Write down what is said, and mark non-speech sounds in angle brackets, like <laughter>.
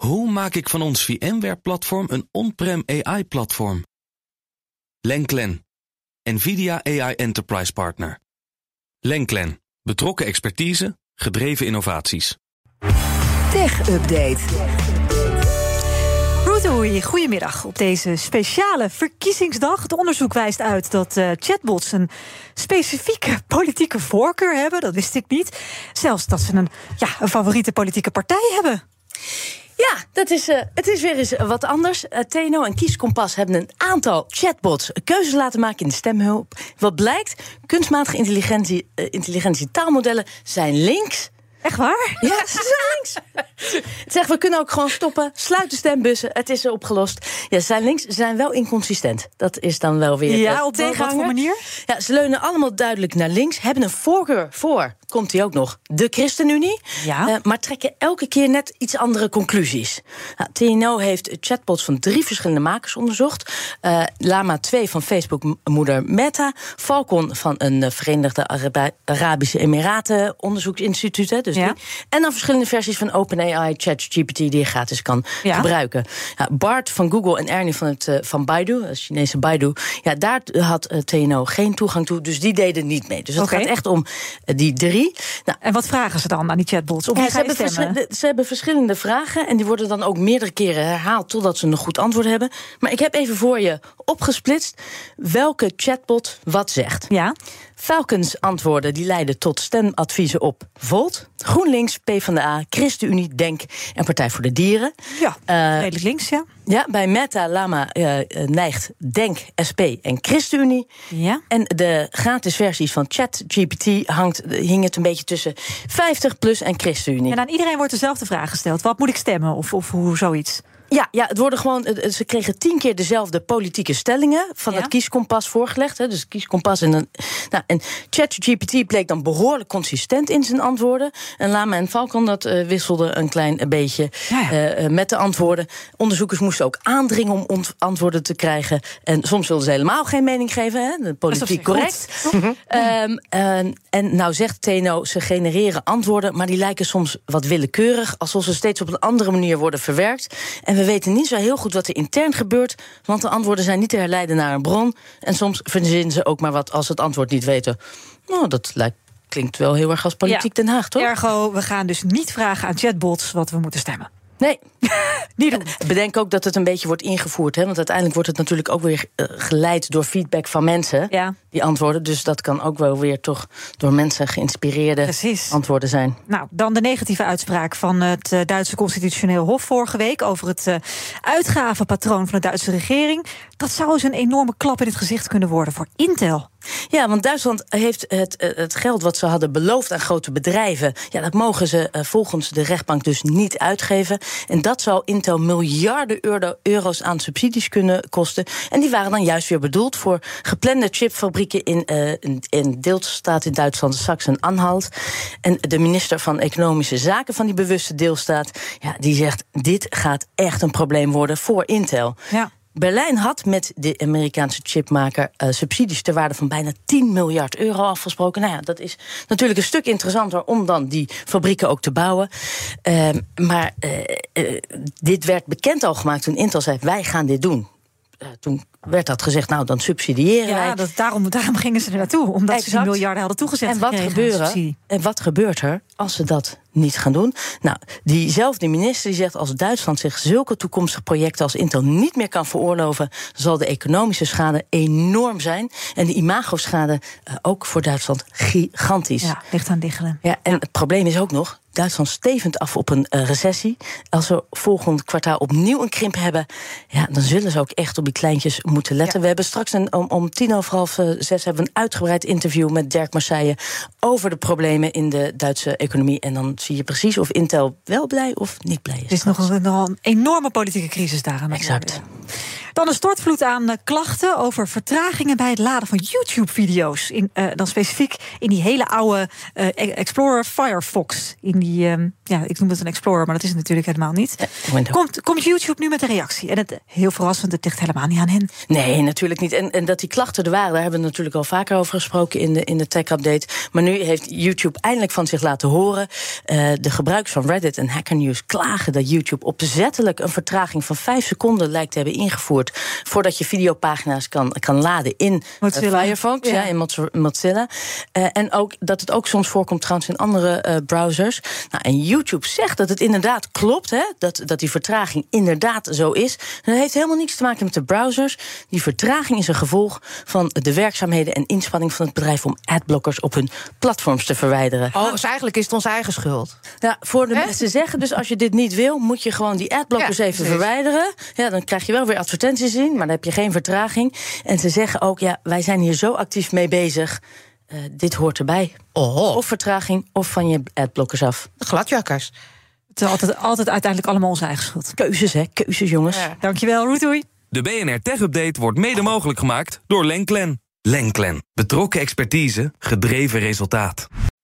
Hoe maak ik van ons VMware-platform een on-prem AI-platform? Lenklen, NVIDIA AI Enterprise Partner. Lenklen, betrokken expertise, gedreven innovaties. Tech Update. Roetoei, goedemiddag. Op deze speciale verkiezingsdag. Het onderzoek wijst uit dat uh, chatbots een specifieke politieke voorkeur hebben. Dat wist ik niet. Zelfs dat ze een, ja, een favoriete politieke partij hebben. Ja, dat is, uh, het is weer eens wat anders. Uh, Teno en Kieskompas hebben een aantal chatbots keuzes laten maken in de stemhulp. Wat blijkt, kunstmatige intelligentie, uh, intelligentie taalmodellen zijn links. Echt waar? Ja, ze zijn links. zeg, we kunnen ook gewoon stoppen. Sluit de stembussen. Het is opgelost. Ja, ze zijn links. Ze zijn wel inconsistent. Dat is dan wel weer. Ja, op wat voor manier? Ja, ze leunen allemaal duidelijk naar links. Hebben een voorkeur voor komt hij ook nog, de ChristenUnie. Ja. Uh, maar trekken elke keer net iets andere conclusies. Nou, TNO heeft chatbots van drie verschillende makers onderzocht. Uh, Lama 2 van Facebook-moeder Meta. Falcon van een uh, Verenigde Arab Arabische Emiraten onderzoeksinstituut. Dus ja. die. En dan verschillende versies van OpenAI, ChatGPT die je gratis kan ja. gebruiken. Bart van Google en Ernie van, het, van Baidu, het Chinese Baidu. Ja, daar had TNO geen toegang toe, dus die deden niet mee. Dus het okay. gaat echt om die drie. Nou, en wat vragen ze dan aan die chatbots? Of ja, ze, hebben ze, hebben verschillende vragen en die worden dan ook meerdere keren herhaald totdat ze een goed antwoord hebben. Maar ik heb even voor je opgesplitst welke chatbot wat zegt. Ja. Falcons antwoorden die leiden tot stemadviezen op Volt, GroenLinks, PvdA, ChristenUnie, Denk en Partij voor de Dieren. Ja, uh, redelijk links, ja. Ja, bij Meta, Lama uh, neigt Denk, SP en ChristenUnie. Ja. En de gratis versies van ChatGPT hangt, hing het een beetje tussen 50 plus en ChristenUnie. En aan iedereen wordt dezelfde vraag gesteld. Wat moet ik stemmen of, of hoe zoiets? Ja, ja, het worden gewoon. Ze kregen tien keer dezelfde politieke stellingen van Ja. het kieskompas voorgelegd. Hè, dus kieskompas en. Nou, en ChatGPT bleek dan behoorlijk consistent in zijn antwoorden. En Lama en Falcon dat eh, wisselden een klein beetje Ja, ja. eh, eh, met de antwoorden. Onderzoekers moesten ook aandringen om ont- antwoorden te krijgen. En soms wilden ze helemaal geen mening geven. Hè, de politiek correct. <laughs> Ehm, en, en nou zegt Teno, ze genereren antwoorden, maar die lijken soms wat willekeurig, alsof ze steeds op een andere manier worden verwerkt. En we weten niet zo heel goed wat er intern gebeurt, want de antwoorden zijn niet te herleiden naar een bron. En soms verzinnen ze ook maar wat als ze het antwoord niet weten. Nou, dat lijkt, klinkt wel heel erg als politiek Den Haag, toch? Ergo, we gaan dus niet vragen aan chatbots wat we moeten stemmen. Nee. <laughs> Niet doen. Bedenk ook dat het een beetje wordt ingevoerd. Hè? Want uiteindelijk wordt het natuurlijk ook weer eh, geleid door feedback van mensen. Ja. Die antwoorden. Dus dat kan ook wel weer toch door mensen geïnspireerde Precies. antwoorden zijn. Nou, dan de negatieve uitspraak van het eh, Duitse Constitutioneel Hof vorige week over het eh, uitgavenpatroon van de Duitse regering. Dat zou eens een enorme klap in het gezicht kunnen worden voor Intel. Ja, want Duitsland heeft het, eh, het geld wat ze hadden beloofd aan grote bedrijven. Ja, dat mogen ze eh, volgens de rechtbank dus niet uitgeven. En dat zou Intel miljarden euro, euro's aan subsidies kunnen kosten. En die waren dan juist weer bedoeld voor geplande chipfabrieken in een, een deelstaat in Duitsland, Sachsen-Anhalt. En de minister van Economische Zaken van die bewuste deelstaat, ja, die zegt: dit gaat echt een probleem worden voor Intel. Ja. Berlijn had met de Amerikaanse chipmaker uh, subsidies ter waarde van bijna 10 miljard euro afgesproken. Nou ja, dat is natuurlijk een stuk interessanter om dan die fabrieken ook te bouwen. Uh, maar uh, dit werd bekend al gemaakt toen Intel zei: wij gaan dit doen. toen werd dat gezegd, nou dan subsidiëren ja, wij. Dat, daarom, daarom gingen ze er naartoe, omdat Exact. ze die miljarden hadden toegezegd. En wat, gebeuren, en wat gebeurt er als ze dat niet gaan doen? Nou, diezelfde minister die zegt... als Duitsland zich zulke toekomstige projecten als Intel niet meer kan veroorloven... zal de economische schade enorm zijn. En de imagoschade uh, ook voor Duitsland gigantisch. Ja, ligt aan diggelen. Ja, en het probleem is ook nog... Duitsland stevend af op een uh, recessie. Als we volgend kwartaal opnieuw een krimp hebben... Ja, dan zullen ze ook echt op die kleintjes moeten letten. Ja. We hebben straks een, om, om tien over half zes hebben we een uitgebreid interview met Dirk Marseille over de problemen in de Duitse economie. En dan zie je precies of Intel wel blij of niet blij is. Het is nog een, nog een enorme politieke crisis daar aan Exact. Dan een stortvloed aan eh, klachten over vertragingen bij het laden van YouTube-video's. In, uh, dan specifiek in die hele oude uh, Explorer Firefox. In die, uh, ja, ik noem het een Explorer, maar dat is het natuurlijk helemaal niet. komt, komt YouTube nu met een reactie? En het heel verrassend, het ligt helemaal niet aan hen. Nee, natuurlijk niet. En, en dat die klachten er waren, daar hebben we natuurlijk al vaker over gesproken in de, in de tech-update. Maar nu heeft YouTube eindelijk van zich laten horen. De gebruikers van Reddit en Hacker News klagen dat YouTube opzettelijk een vertraging van 5 seconden lijkt te hebben ingevoerd voordat je videopagina's kan, kan laden in Mozilla. Firefox, ja. ja. in Mozilla. Uh, en ook dat het ook soms voorkomt trouwens in andere uh, browsers. Nou, en YouTube zegt dat het inderdaad klopt, hè, dat, dat die vertraging inderdaad zo is. En dat heeft helemaal niets te maken met de browsers. Die vertraging is een gevolg van de werkzaamheden en inspanning van het bedrijf om adblockers op hun platforms te verwijderen. Oh, dus eigenlijk is het onze eigen schuld. Ja, voor de mensen zeggen dus als je dit niet wil, moet je gewoon die adblockers ja, even precies. verwijderen. Ja, dan krijg je wel weer advertenties in, maar dan heb je geen vertraging. En ze zeggen ook, ja, wij zijn hier zo actief mee bezig. Uh, dit hoort erbij. Oh. Of vertraging, of van je adblockers af. De gladjakkers. Het is altijd, altijd uiteindelijk allemaal onze eigen schuld. Keuzes, hè? Keuzes, jongens. Ja. Dankjewel, Roetoei. De BNR Tech Update wordt mede mogelijk gemaakt door Lenklen. Lenklen. Betrokken expertise, gedreven resultaat.